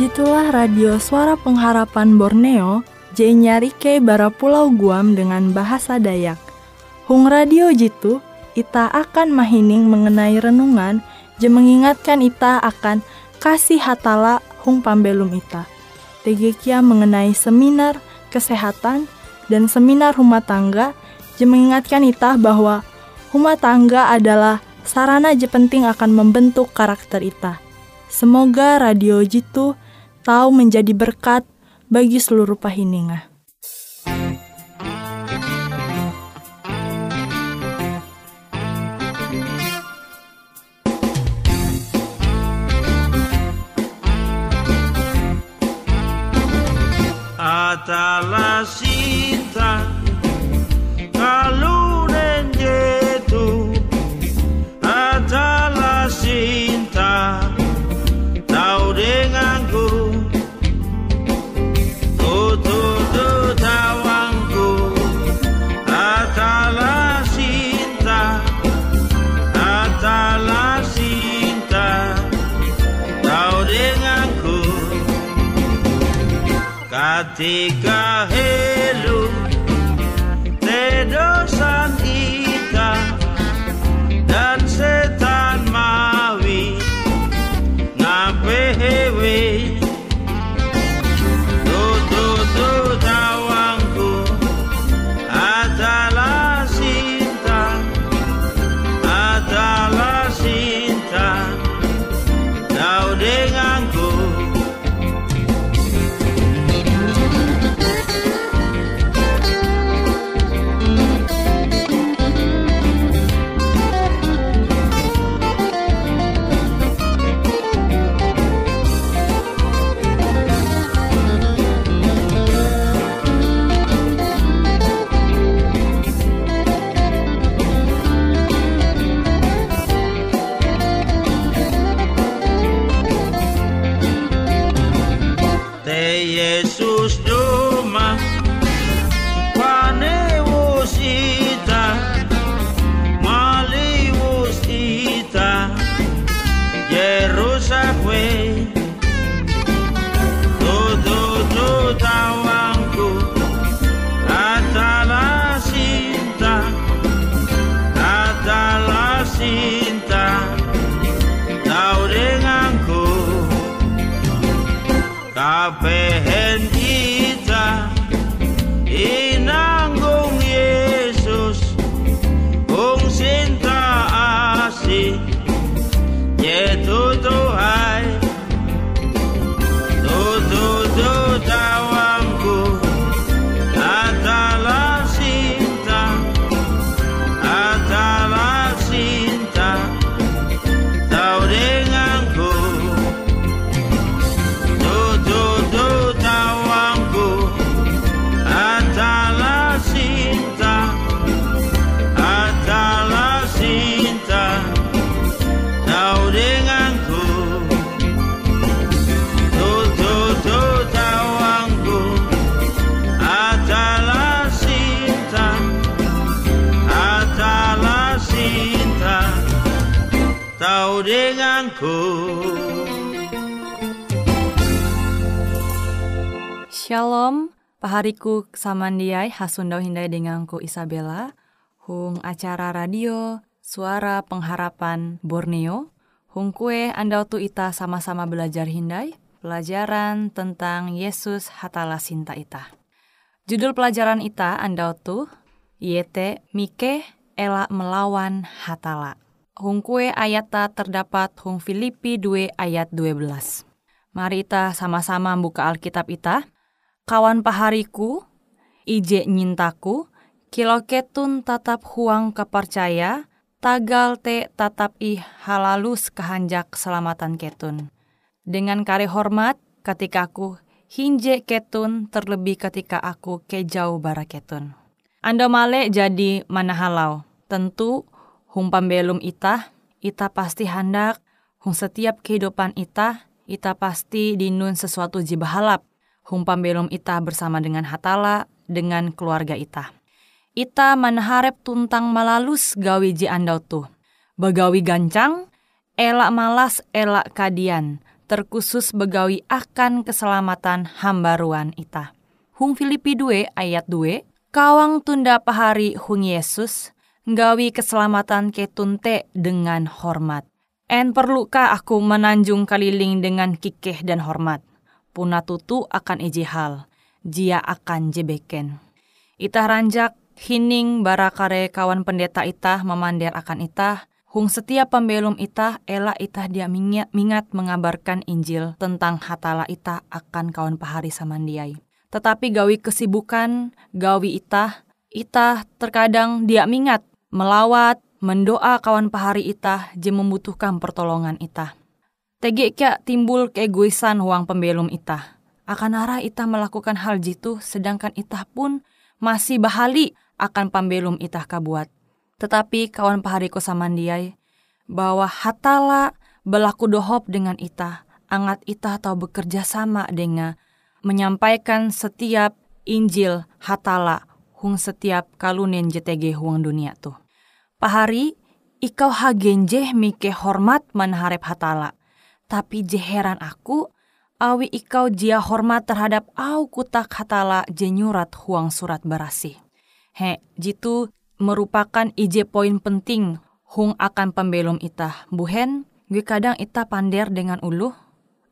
Jitulah radio suara pengharapan Borneo, J nyarike bara pulau Guam dengan bahasa Dayak. Hung radio jitu, ita akan mahining mengenai renungan, je mengingatkan ita akan kasih hatala hung pambelum ita. Tegekia mengenai seminar kesehatan dan seminar rumah tangga, je mengingatkan ita bahwa rumah tangga adalah sarana je penting akan membentuk karakter ita. Semoga radio jitu tahu menjadi berkat bagi seluruh pahininga. Atala cinta Denganku Shalom, pahariku samandiai hasundau hindai denganku Isabella, hung acara radio Suara Pengharapan Borneo, hung kue andau tu ita sama-sama belajar hindai, pelajaran tentang Yesus hatala sinta ita. Judul pelajaran ita andau tu, Yete Mike Ela Melawan Hatala. Hung kue ayata terdapat hung Filipi 2 ayat 12. Mari kita sama-sama buka Alkitab ita. Kawan pahariku, ije nyintaku, kilo ketun tatap huang kepercaya, tagal te tatap ih halalus kehanjak keselamatan ketun. Dengan kare hormat, ketika aku hinje ketun terlebih ketika aku kejauh bara ketun. Anda male jadi mana halau, tentu hung pambelum ita, ita pasti hendak, hung setiap kehidupan ita, ita pasti dinun sesuatu jibahalap, hung pambelum ita bersama dengan hatala, dengan keluarga ita. Ita manharep tuntang malalus gawi ji andau tuh. Begawi gancang, elak malas elak kadian, terkhusus begawi akan keselamatan hambaruan ita. Hung Filipi 2 ayat 2, kawang tunda pahari hung Yesus, nggawi keselamatan ketunte dengan hormat. En perlukah aku menanjung kaliling dengan kikeh dan hormat? Puna tutu akan iji hal, jia akan jebeken. Itah ranjak hining barakare kawan pendeta itah memandir akan itah, hung setiap pembelum itah ela itah dia mingat, mingat mengabarkan Injil tentang hatala itah akan kawan pahari samandiai. Tetapi gawi kesibukan, gawi itah, itah terkadang dia mingat melawat, mendoa kawan pahari itah je membutuhkan pertolongan itah. Kia timbul keegoisan huang pembelum itah. Akan arah itah melakukan hal jitu sedangkan itah pun masih bahali akan pembelum itah kabuat. Tetapi kawan pahariku samandiai bahwa hatala berlaku dohop dengan itah, angat itah tahu bekerja sama dengan menyampaikan setiap Injil hatala hung setiap kalunen JTG huang dunia tuh. Pahari, ikau hagenjeh mike hormat manharep hatala. Tapi jeheran aku, awi ikau jia hormat terhadap au kutak hatala jenyurat huang surat berasih. He, jitu merupakan ije poin penting hung akan pembelum itah. Buhen, gue kadang itah pander dengan uluh,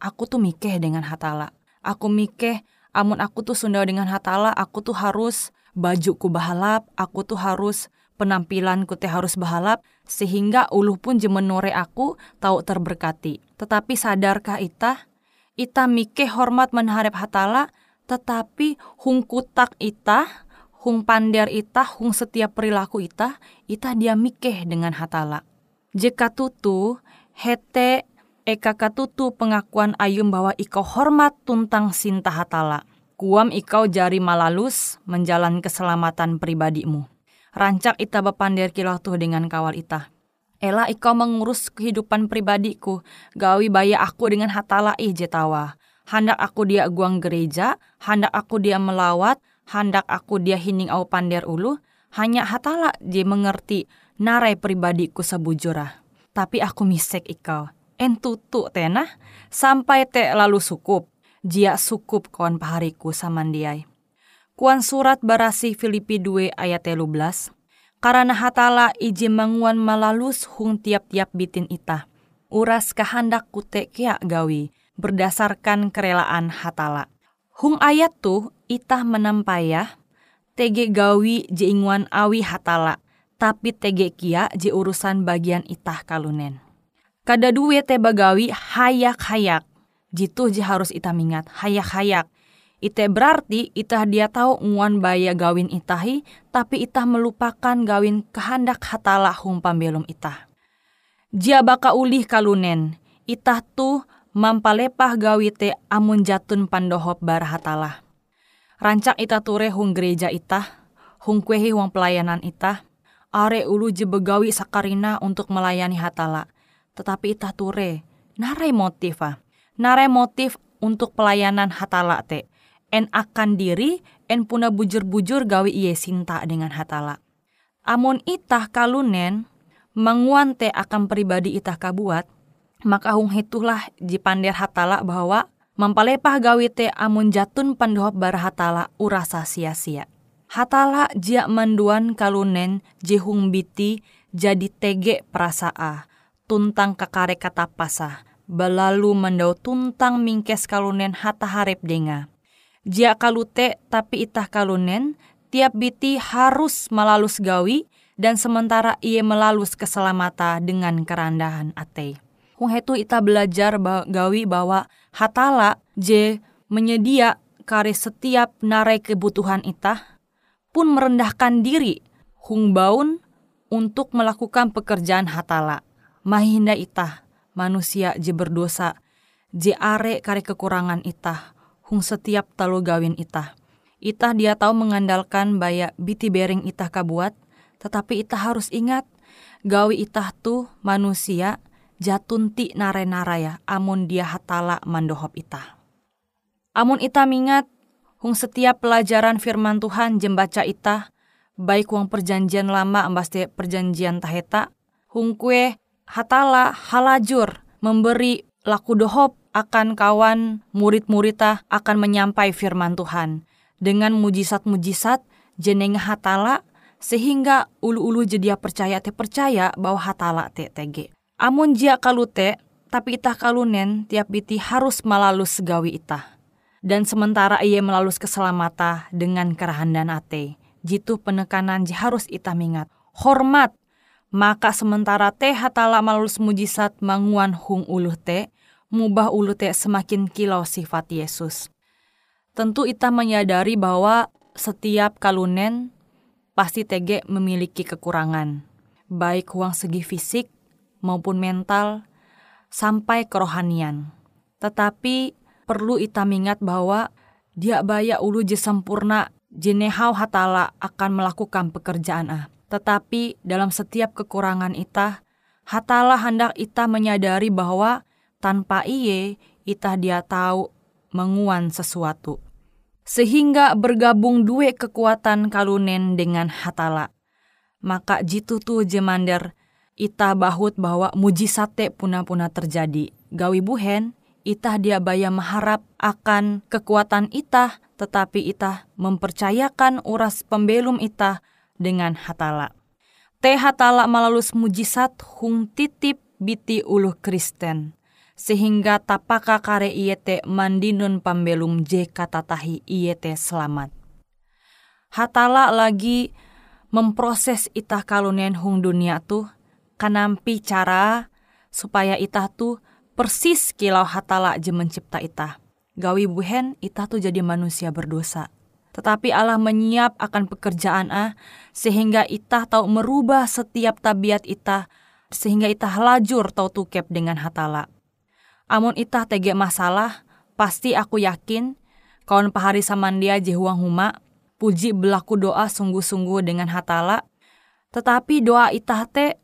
aku tuh mikeh dengan hatala Aku mikeh, amun aku tuh sunda dengan hatala, aku tuh harus bajuku bahalap, aku tuh harus penampilanku teh harus bahalap, sehingga uluh pun jemenore aku tahu terberkati. Tetapi sadarkah itah? Ita mikeh hormat menharap hatala, tetapi hung kutak itah, hung pander itah, hung setiap perilaku itah, itah dia mikeh dengan hatala. Jika tutu, hete eka katutu pengakuan ayum bahwa ikau hormat tuntang sinta hatala. Kuam ikau jari malalus menjalan keselamatan pribadimu. Rancak ita bepandir kilau tuh dengan kawal ita. Ela ikau mengurus kehidupan pribadiku, gawi baya aku dengan hatala ih jetawa. Handak aku dia guang gereja, handak aku dia melawat, handak aku dia hining au pandir ulu, hanya hatala dia mengerti narai pribadiku sebujurah. Tapi aku misek ikau, entutu tenah sampai te lalu sukup jia sukup kawan pahariku samandiai. Kuan surat barasi Filipi 2 ayat 13 karena hatala iji manguan malalus hung tiap-tiap bitin ita. Uras kehendak kute kia gawi berdasarkan kerelaan hatala. Hung ayat tu itah menampayah tege gawi inguan awi hatala tapi tege kia je urusan bagian itah kalunen. Kada duwe te bagawi hayak-hayak. Jitu je harus ita mingat, hayak-hayak. Ite berarti itah dia tahu nguan baya gawin itahi, tapi itah melupakan gawin kehendak hatala hum pambelum itah. Jia baka ulih kalunen, itah tu mampalepah gawi te amun jatun pandohop hatala. Rancak itah ture hung gereja itah, hung kuehi hung pelayanan itah, are ulu je begawi sakarina untuk melayani hatala tetapi itah ture narai motif narai motif untuk pelayanan hatala te. En akan diri en puna bujur-bujur gawi iye sinta dengan hatala. Amun itah kalunen manguan te akan pribadi itah kabuat maka hung hitulah jipander hatala bahwa mampalepah gawi te amun jatun pandohop hatala urasa sia-sia. Hatala jia manduan kalunen jihung biti jadi tege prasaa tuntang kakare kata pasah, belalu mendau tuntang mingkes kalunen hata harep denga. Jia kalute tapi itah kalunen, tiap biti harus melalus gawi, dan sementara ia melalus keselamata dengan kerandahan ate. Hung itu ita belajar gawi bahwa hatala je menyedia kare setiap narai kebutuhan itah, pun merendahkan diri hung baun untuk melakukan pekerjaan hatala mahinda itah manusia je berdosa. Je are kare kekurangan itah hung setiap talu gawin itah. Itah dia tahu mengandalkan baya biti bering itah kabuat tetapi itah harus ingat gawi itah tu manusia jatunti nare-nara ya amun dia hatala mandohop itah. Amun itah mingat hung setiap pelajaran firman Tuhan jembaca itah baik uang perjanjian lama ambaste perjanjian taheta hung kue hatala halajur memberi laku dohop akan kawan murid-muridah akan menyampai firman Tuhan dengan mujizat-mujizat jeneng hatala sehingga ulu-ulu jadi percaya te percaya bahwa hatala te tege. Amun jia kalute tapi itah kalunen tiap biti harus melalus segawi itah. Dan sementara ia melalus keselamatan dengan kerahandan ate, jitu penekanan harus itah mingat. Hormat, maka sementara teh hatala melalus mujizat manguan hung uluh te, mubah uluh te semakin kilau sifat Yesus. Tentu itah menyadari bahwa setiap kalunen pasti tege memiliki kekurangan, baik uang segi fisik maupun mental, sampai kerohanian. Tetapi perlu ita mingat bahwa dia baya ulu je sempurna jenehau hatala akan melakukan pekerjaan ah. Tetapi dalam setiap kekurangan ita, hatala hendak ita menyadari bahwa tanpa iye, ita dia tahu menguan sesuatu. Sehingga bergabung dua kekuatan kalunen dengan hatala. Maka jitu tu jemander ita bahut bahwa mujizate puna-puna terjadi. Gawi buhen, itah dia baya mengharap akan kekuatan itah, tetapi itah mempercayakan uras pembelum itah dengan hatala. Teh hatala melalus mujizat hung titip biti uluh Kristen. Sehingga tapaka kare iete mandinun pembelum je katatahi iete selamat. Hatala lagi memproses itah kalunen hung dunia tuh kanampi cara supaya itah tuh persis kilau hatala je mencipta itah. Gawi buhen itah tuh jadi manusia berdosa. Tetapi Allah menyiap akan pekerjaan ah sehingga itah tahu merubah setiap tabiat itah sehingga itah lajur tahu tukep dengan hatala. Amun itah tege masalah, pasti aku yakin kawan pahari samandia jehuang huma, puji belaku doa sungguh-sungguh dengan hatala, tetapi doa itah te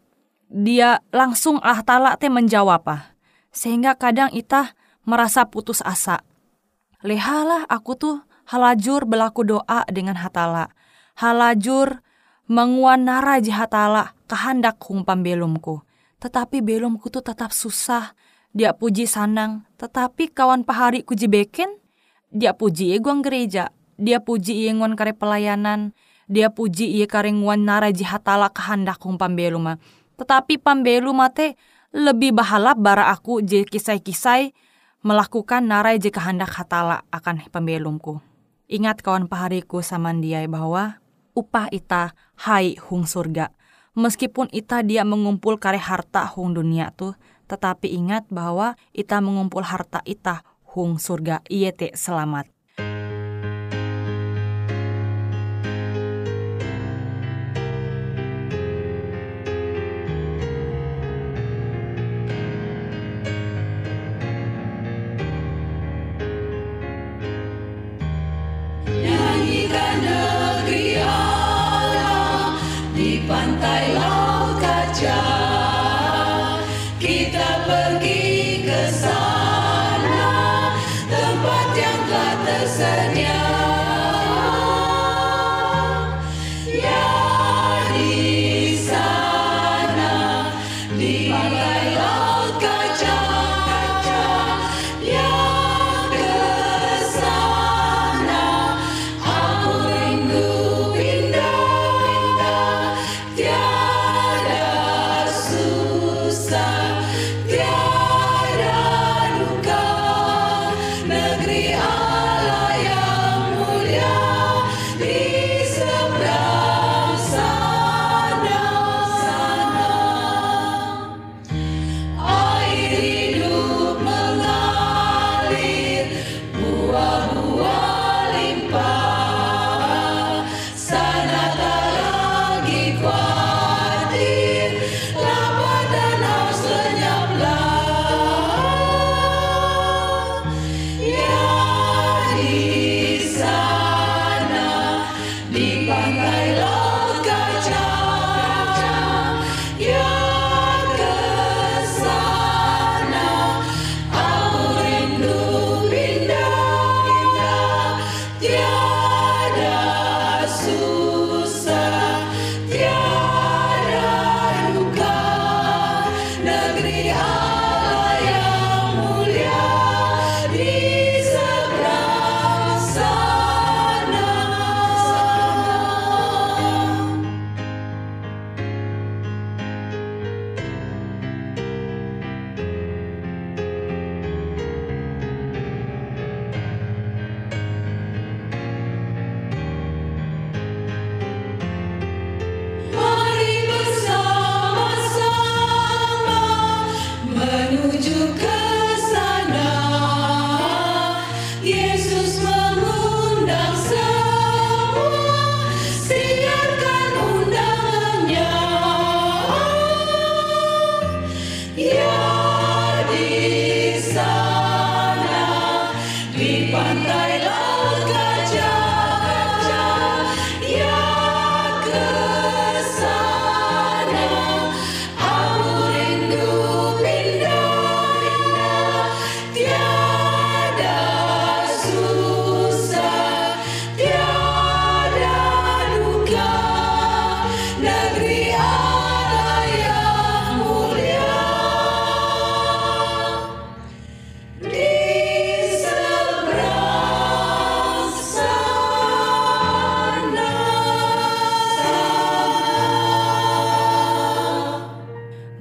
dia langsung Allah Ta'ala teh menjawab ah. Sehingga kadang itah merasa putus asa. Lehalah aku tuh halajur berlaku doa dengan hatala. Halajur menguan nara hatala kehendak humpam belumku. Tetapi belumku tuh tetap susah. Dia puji sanang. Tetapi kawan pahari kuji beken, dia puji eguang gereja. Dia puji ienguan kare pelayanan. Dia puji ie karenguan nara hatala kehendak humpam belum tetapi pambelu mate lebih bahalap bara aku je kisai-kisai melakukan narai je kehendak hatala akan pembelumku. Ingat kawan pahariku samandiai bahwa upah ita hai hung surga. Meskipun ita dia mengumpul kare harta hung dunia tuh, tetapi ingat bahwa ita mengumpul harta ita hung surga iete selamat.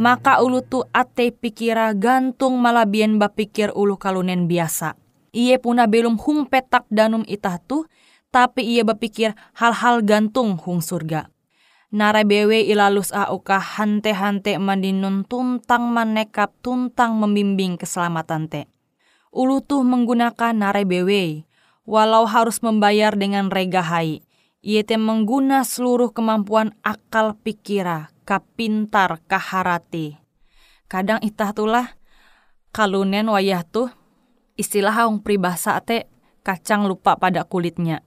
Maka ulu tu ate pikira gantung malabien bapikir ulu kalunen biasa. Iye puna belum hung petak danum itah tu, tapi ia berpikir hal-hal gantung hung surga. Nara bewe ilalus auka hante-hante mandinun tuntang manekap tuntang membimbing keselamatan te. Ulu tuh menggunakan nare bewe, walau harus membayar dengan regahai. Ia te mengguna seluruh kemampuan akal pikira, kapintar, kaharati. Kadang itah tulah, kalunen wayah tuh, istilah hong pribasa te kacang lupa pada kulitnya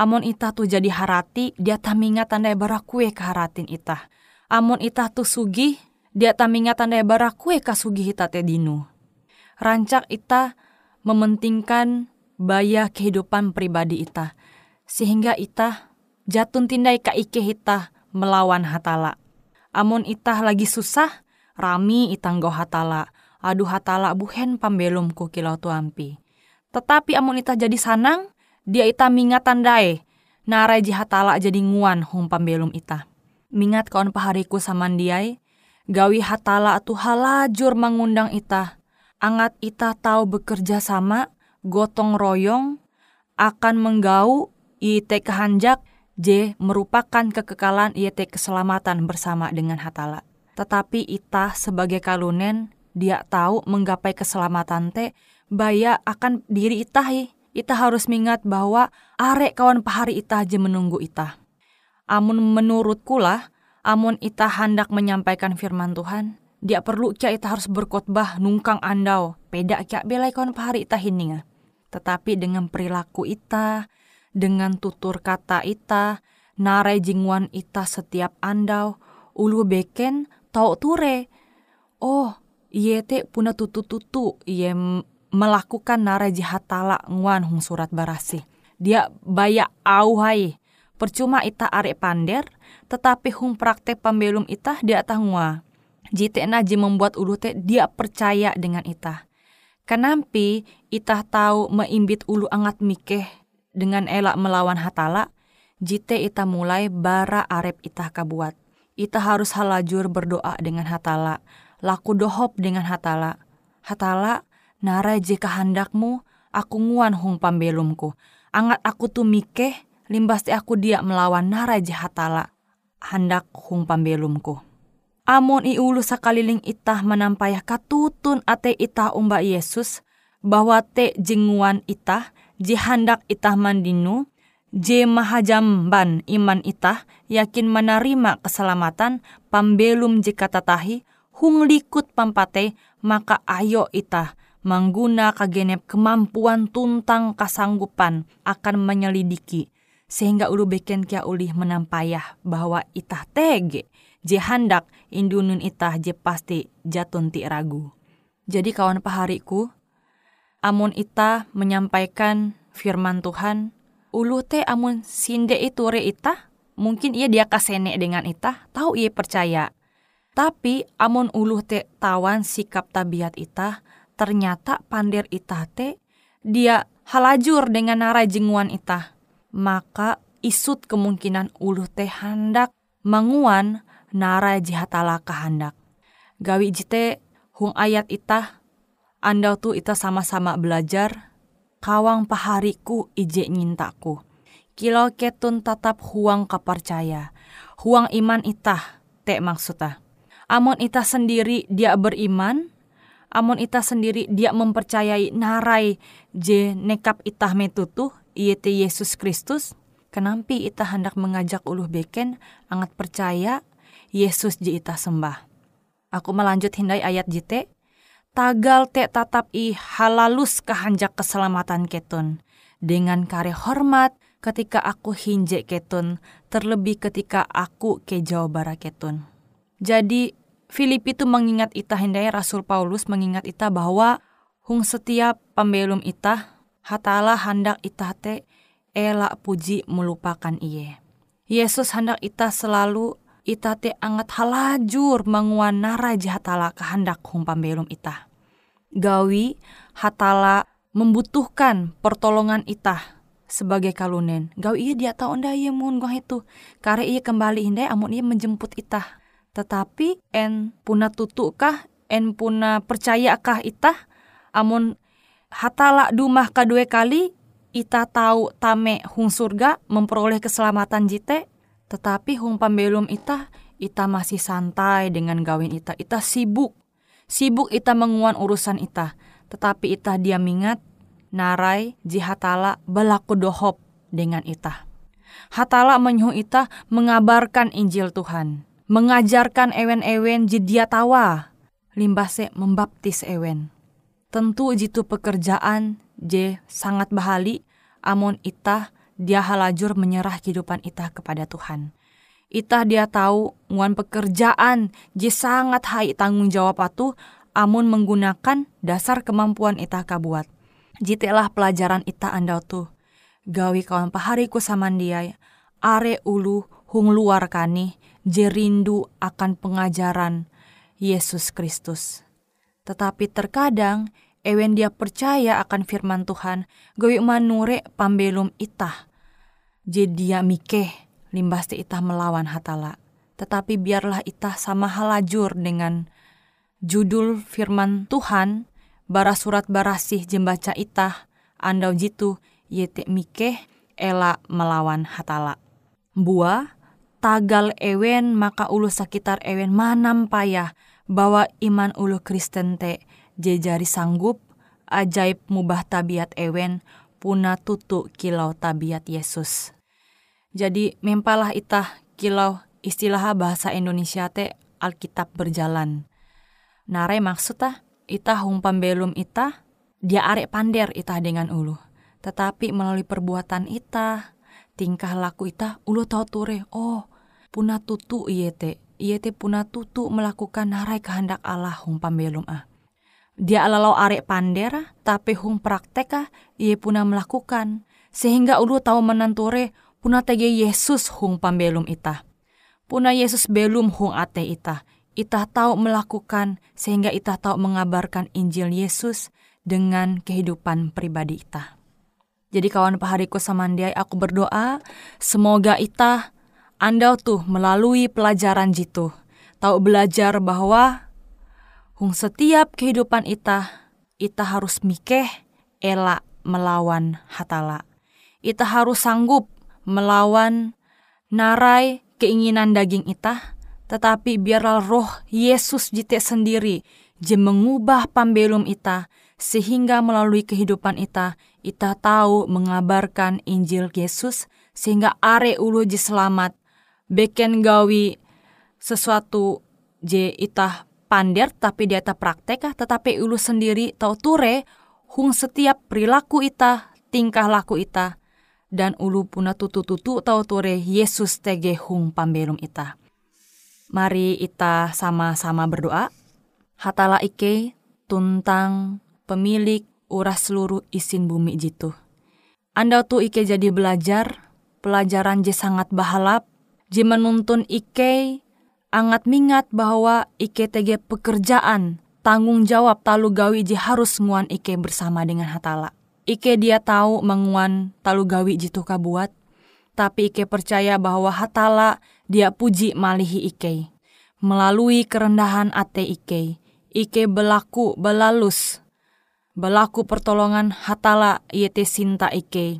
Amon itah tu jadi harati, dia taminga tandai barakue ke haratin itah. Amon itah tu sugi, dia taminga tandai barakue ke sugi hita te dinu. Rancak itah mementingkan baya kehidupan pribadi itah. Sehingga itah jatun tindai ka ike hita melawan hatala. Amon itah lagi susah, rami itanggo hatala. Aduh hatala buhen pambelum ku kilau tuampi. Tetapi amon itah jadi sanang, dia ita mingat tandai. Narai jihatala jadi nguan hum pambelum ita. Mingat kawan pahariku samandiai. Gawi hatala atu halajur mengundang ita. Angat ita tahu bekerja sama, gotong royong, akan menggau ite kehanjak, J merupakan kekekalan ite keselamatan bersama dengan hatala. Tetapi ita sebagai kalunen, dia tahu menggapai keselamatan te, baya akan diri itahi Ita harus mengingat bahwa arek kawan pahari ita aja menunggu ita. Amun menurut kula, amun ita hendak menyampaikan firman Tuhan, dia perlu kia ita harus berkhotbah nungkang andau, peda kia belai kawan pahari ita hininga. Tetapi dengan perilaku ita, dengan tutur kata ita, narai jingwan ita setiap andau, ulu beken tau ture. Oh, iye te puna tutu-tutu, iye melakukan nara jihatala nguan hung surat barasi. Dia baya auhai. Percuma ita arek pander, tetapi hung praktek pembelum ita dia tangwa. Jite naji membuat ulu te dia percaya dengan ita. Kenampi ita tahu meimbit ulu angat mikeh dengan elak melawan hatala, jite ita mulai bara arep ita kabuat. Ita harus halajur berdoa dengan hatala, laku dohop dengan hatala. Hatala, Nara jika handakmu, aku nguan hong pambelumku. Angat aku tu mikeh, limbas aku dia melawan nara jahatala. Handak hong pambelumku. Amon iulu sakaliling itah menampayah katutun ate itah umba Yesus, bahwa te jenguan itah, jihandak itah mandinu, je mahajamban iman itah, yakin menerima keselamatan, pambelum jika tatahi, hung likut pampate, maka ayo itah, mangguna kagenep kemampuan tuntang kasanggupan akan menyelidiki sehingga ulu beken kia ulih menampayah bahwa itah tege je handak indunun itah je pasti jatun ti ragu. Jadi kawan pahariku, amun itah menyampaikan firman Tuhan, ulu te amun sinde itu re itah, mungkin ia dia kasene dengan itah, tahu ia percaya. Tapi amun ulu te tawan sikap tabiat itah, ternyata pandir itah te dia halajur dengan nara jenguan itah. Maka isut kemungkinan uluh teh hendak menguan nara jihatala kehendak. Gawi jite hung ayat itah, andau tu itah sama-sama belajar, kawang pahariku ije nyintaku. Kilau ketun tatap huang kapercaya, huang iman itah, te maksudnya. Amon itah sendiri dia beriman, Amon ita sendiri dia mempercayai narai je nekap itah metutu iete Yesus Kristus, kenampi ita hendak mengajak uluh beken angat percaya Yesus je ita sembah. Aku melanjut hindai ayat jite, tagal te tatap i halalus kehanjak keselamatan ketun. Dengan kare hormat ketika aku hinje ketun, terlebih ketika aku ke Jawa Barat ketun. Jadi Filipi itu mengingat ita hendai Rasul Paulus mengingat ita bahwa hung setiap pembelum ita hatala hendak ita te elak puji melupakan iye. Yesus hendak ita selalu ita te angat halajur menguan nara hatala kehendak hung pembelum ita. Gawi hatala membutuhkan pertolongan ita sebagai kalunen. Gawi iya dia tahu nda iya mun itu. Kare iya kembali hindai amun iya menjemput ita Tetapi en puna tutukah, en puna percayakah itah? Amun hatala dumah kedua kali, ita tahu tame hung surga memperoleh keselamatan jite, tetapi hung pambelum ita, ita masih santai dengan gawin ita. Ita sibuk, sibuk ita menguan urusan ita. Tetapi ita dia mingat, narai jihatala belaku dohop dengan ita. Hatala menyuh ita mengabarkan Injil Tuhan. Mengajarkan ewen-ewen jidia tawa. Limbase membaptis ewen. Tentu jitu pekerjaan je sangat bahali. Amun ita dia halajur menyerah kehidupan ita kepada Tuhan. Ita dia tahu nguan pekerjaan je sangat hai tanggung jawab atu amun menggunakan dasar kemampuan ita kabuat. Jitelah pelajaran ita andau tuh gawi kawan pahariku samandiai, are ulu hung luar kani, jerindu akan pengajaran Yesus Kristus. Tetapi terkadang, ewen dia percaya akan firman Tuhan, gawi manure pambelum itah. Jadi dia mikeh, limbas itah melawan hatala. Tetapi biarlah itah sama halajur dengan judul firman Tuhan, bara surat barasih jembaca itah, andau jitu yete mikeh ela melawan hatala. Bua, tagal ewen maka ulu sekitar ewen manam payah bahwa iman ulu Kristen te jejari sanggup ajaib mubah tabiat ewen puna tutu kilau tabiat Yesus. Jadi mempalah itah kilau istilah bahasa Indonesia te Alkitab berjalan. Nare maksudnya itah hung pambelum itah dia arek pander itah dengan ulu tetapi melalui perbuatan ita, tingkah laku ita, ulu tau ture, oh, puna tutu iye te, iye te puna tutu melakukan narai kehendak Allah hung pambelum ah. Dia alalau arek pandera, tapi hung praktek ah, iye puna melakukan, sehingga ulu tahu menanture, puna tege Yesus hung pambelum ita. Puna Yesus belum hung ate ita, ita tahu melakukan sehingga ita tahu mengabarkan Injil Yesus dengan kehidupan pribadi ita. Jadi kawan pahariku samandiai aku berdoa semoga ita anda tuh melalui pelajaran jitu tahu belajar bahwa hung setiap kehidupan ita ita harus mikeh elak melawan hatala. Ita harus sanggup melawan narai keinginan daging ita, tetapi biarlah roh Yesus jite sendiri je mengubah pambelum ita sehingga melalui kehidupan ita ita tahu mengabarkan Injil Yesus sehingga are ulu je selamat beken gawi sesuatu je ita pander tapi dia tak praktek tetapi ulu sendiri tahu ture hung setiap perilaku ita tingkah laku ita dan ulu puna tutu-tutu tahu ture Yesus tege hung pambelum ita. Mari ita sama-sama berdoa. Hatala ike tuntang pemilik uras seluruh isin bumi jitu. Anda tuh Ike jadi belajar, pelajaran je sangat bahalap, je menuntun Ike angat mingat bahwa Ike tege pekerjaan, tanggung jawab talu gawi je harus nguan Ike bersama dengan hatala. Ike dia tahu menguan talu gawi jitu kabuat, tapi Ike percaya bahwa hatala dia puji malihi Ike. Melalui kerendahan ate Ike, Ike belaku belalus Belaku pertolongan hatala yete sinta ike.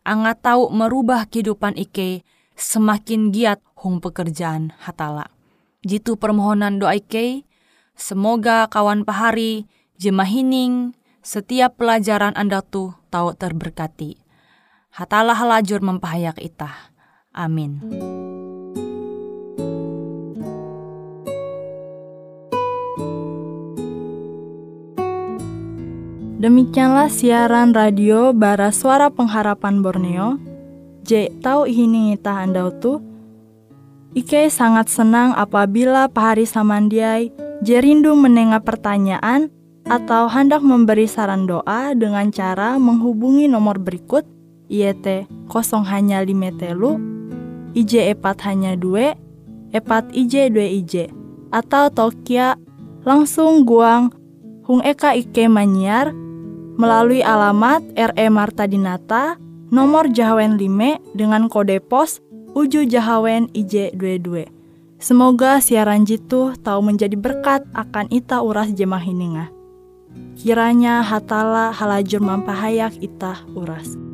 Anga tahu merubah kehidupan ike semakin giat hung pekerjaan hatala. Jitu permohonan doa ike, semoga kawan pahari, jemahining, setiap pelajaran anda tuh tahu terberkati. Hatala halajur mempahayak itah. Amin. Demikianlah siaran radio Bara Suara Pengharapan Borneo. J tahu ini tah andau tu. Ike sangat senang apabila Pahari Samandiai jerindu menengah pertanyaan atau hendak memberi saran doa dengan cara menghubungi nomor berikut IET 0 hanya 5 telu IJ epat hanya 2 epat IJ 2 IJ atau Tokia langsung guang Hung Eka Ike Manyar melalui alamat RE Marta Dinata, nomor Jahawen 5 dengan kode pos Uju Jahawen IJ22. Semoga siaran jitu tahu menjadi berkat akan ita uras jemah hininga. Kiranya hatala halajur mampahayak ita uras.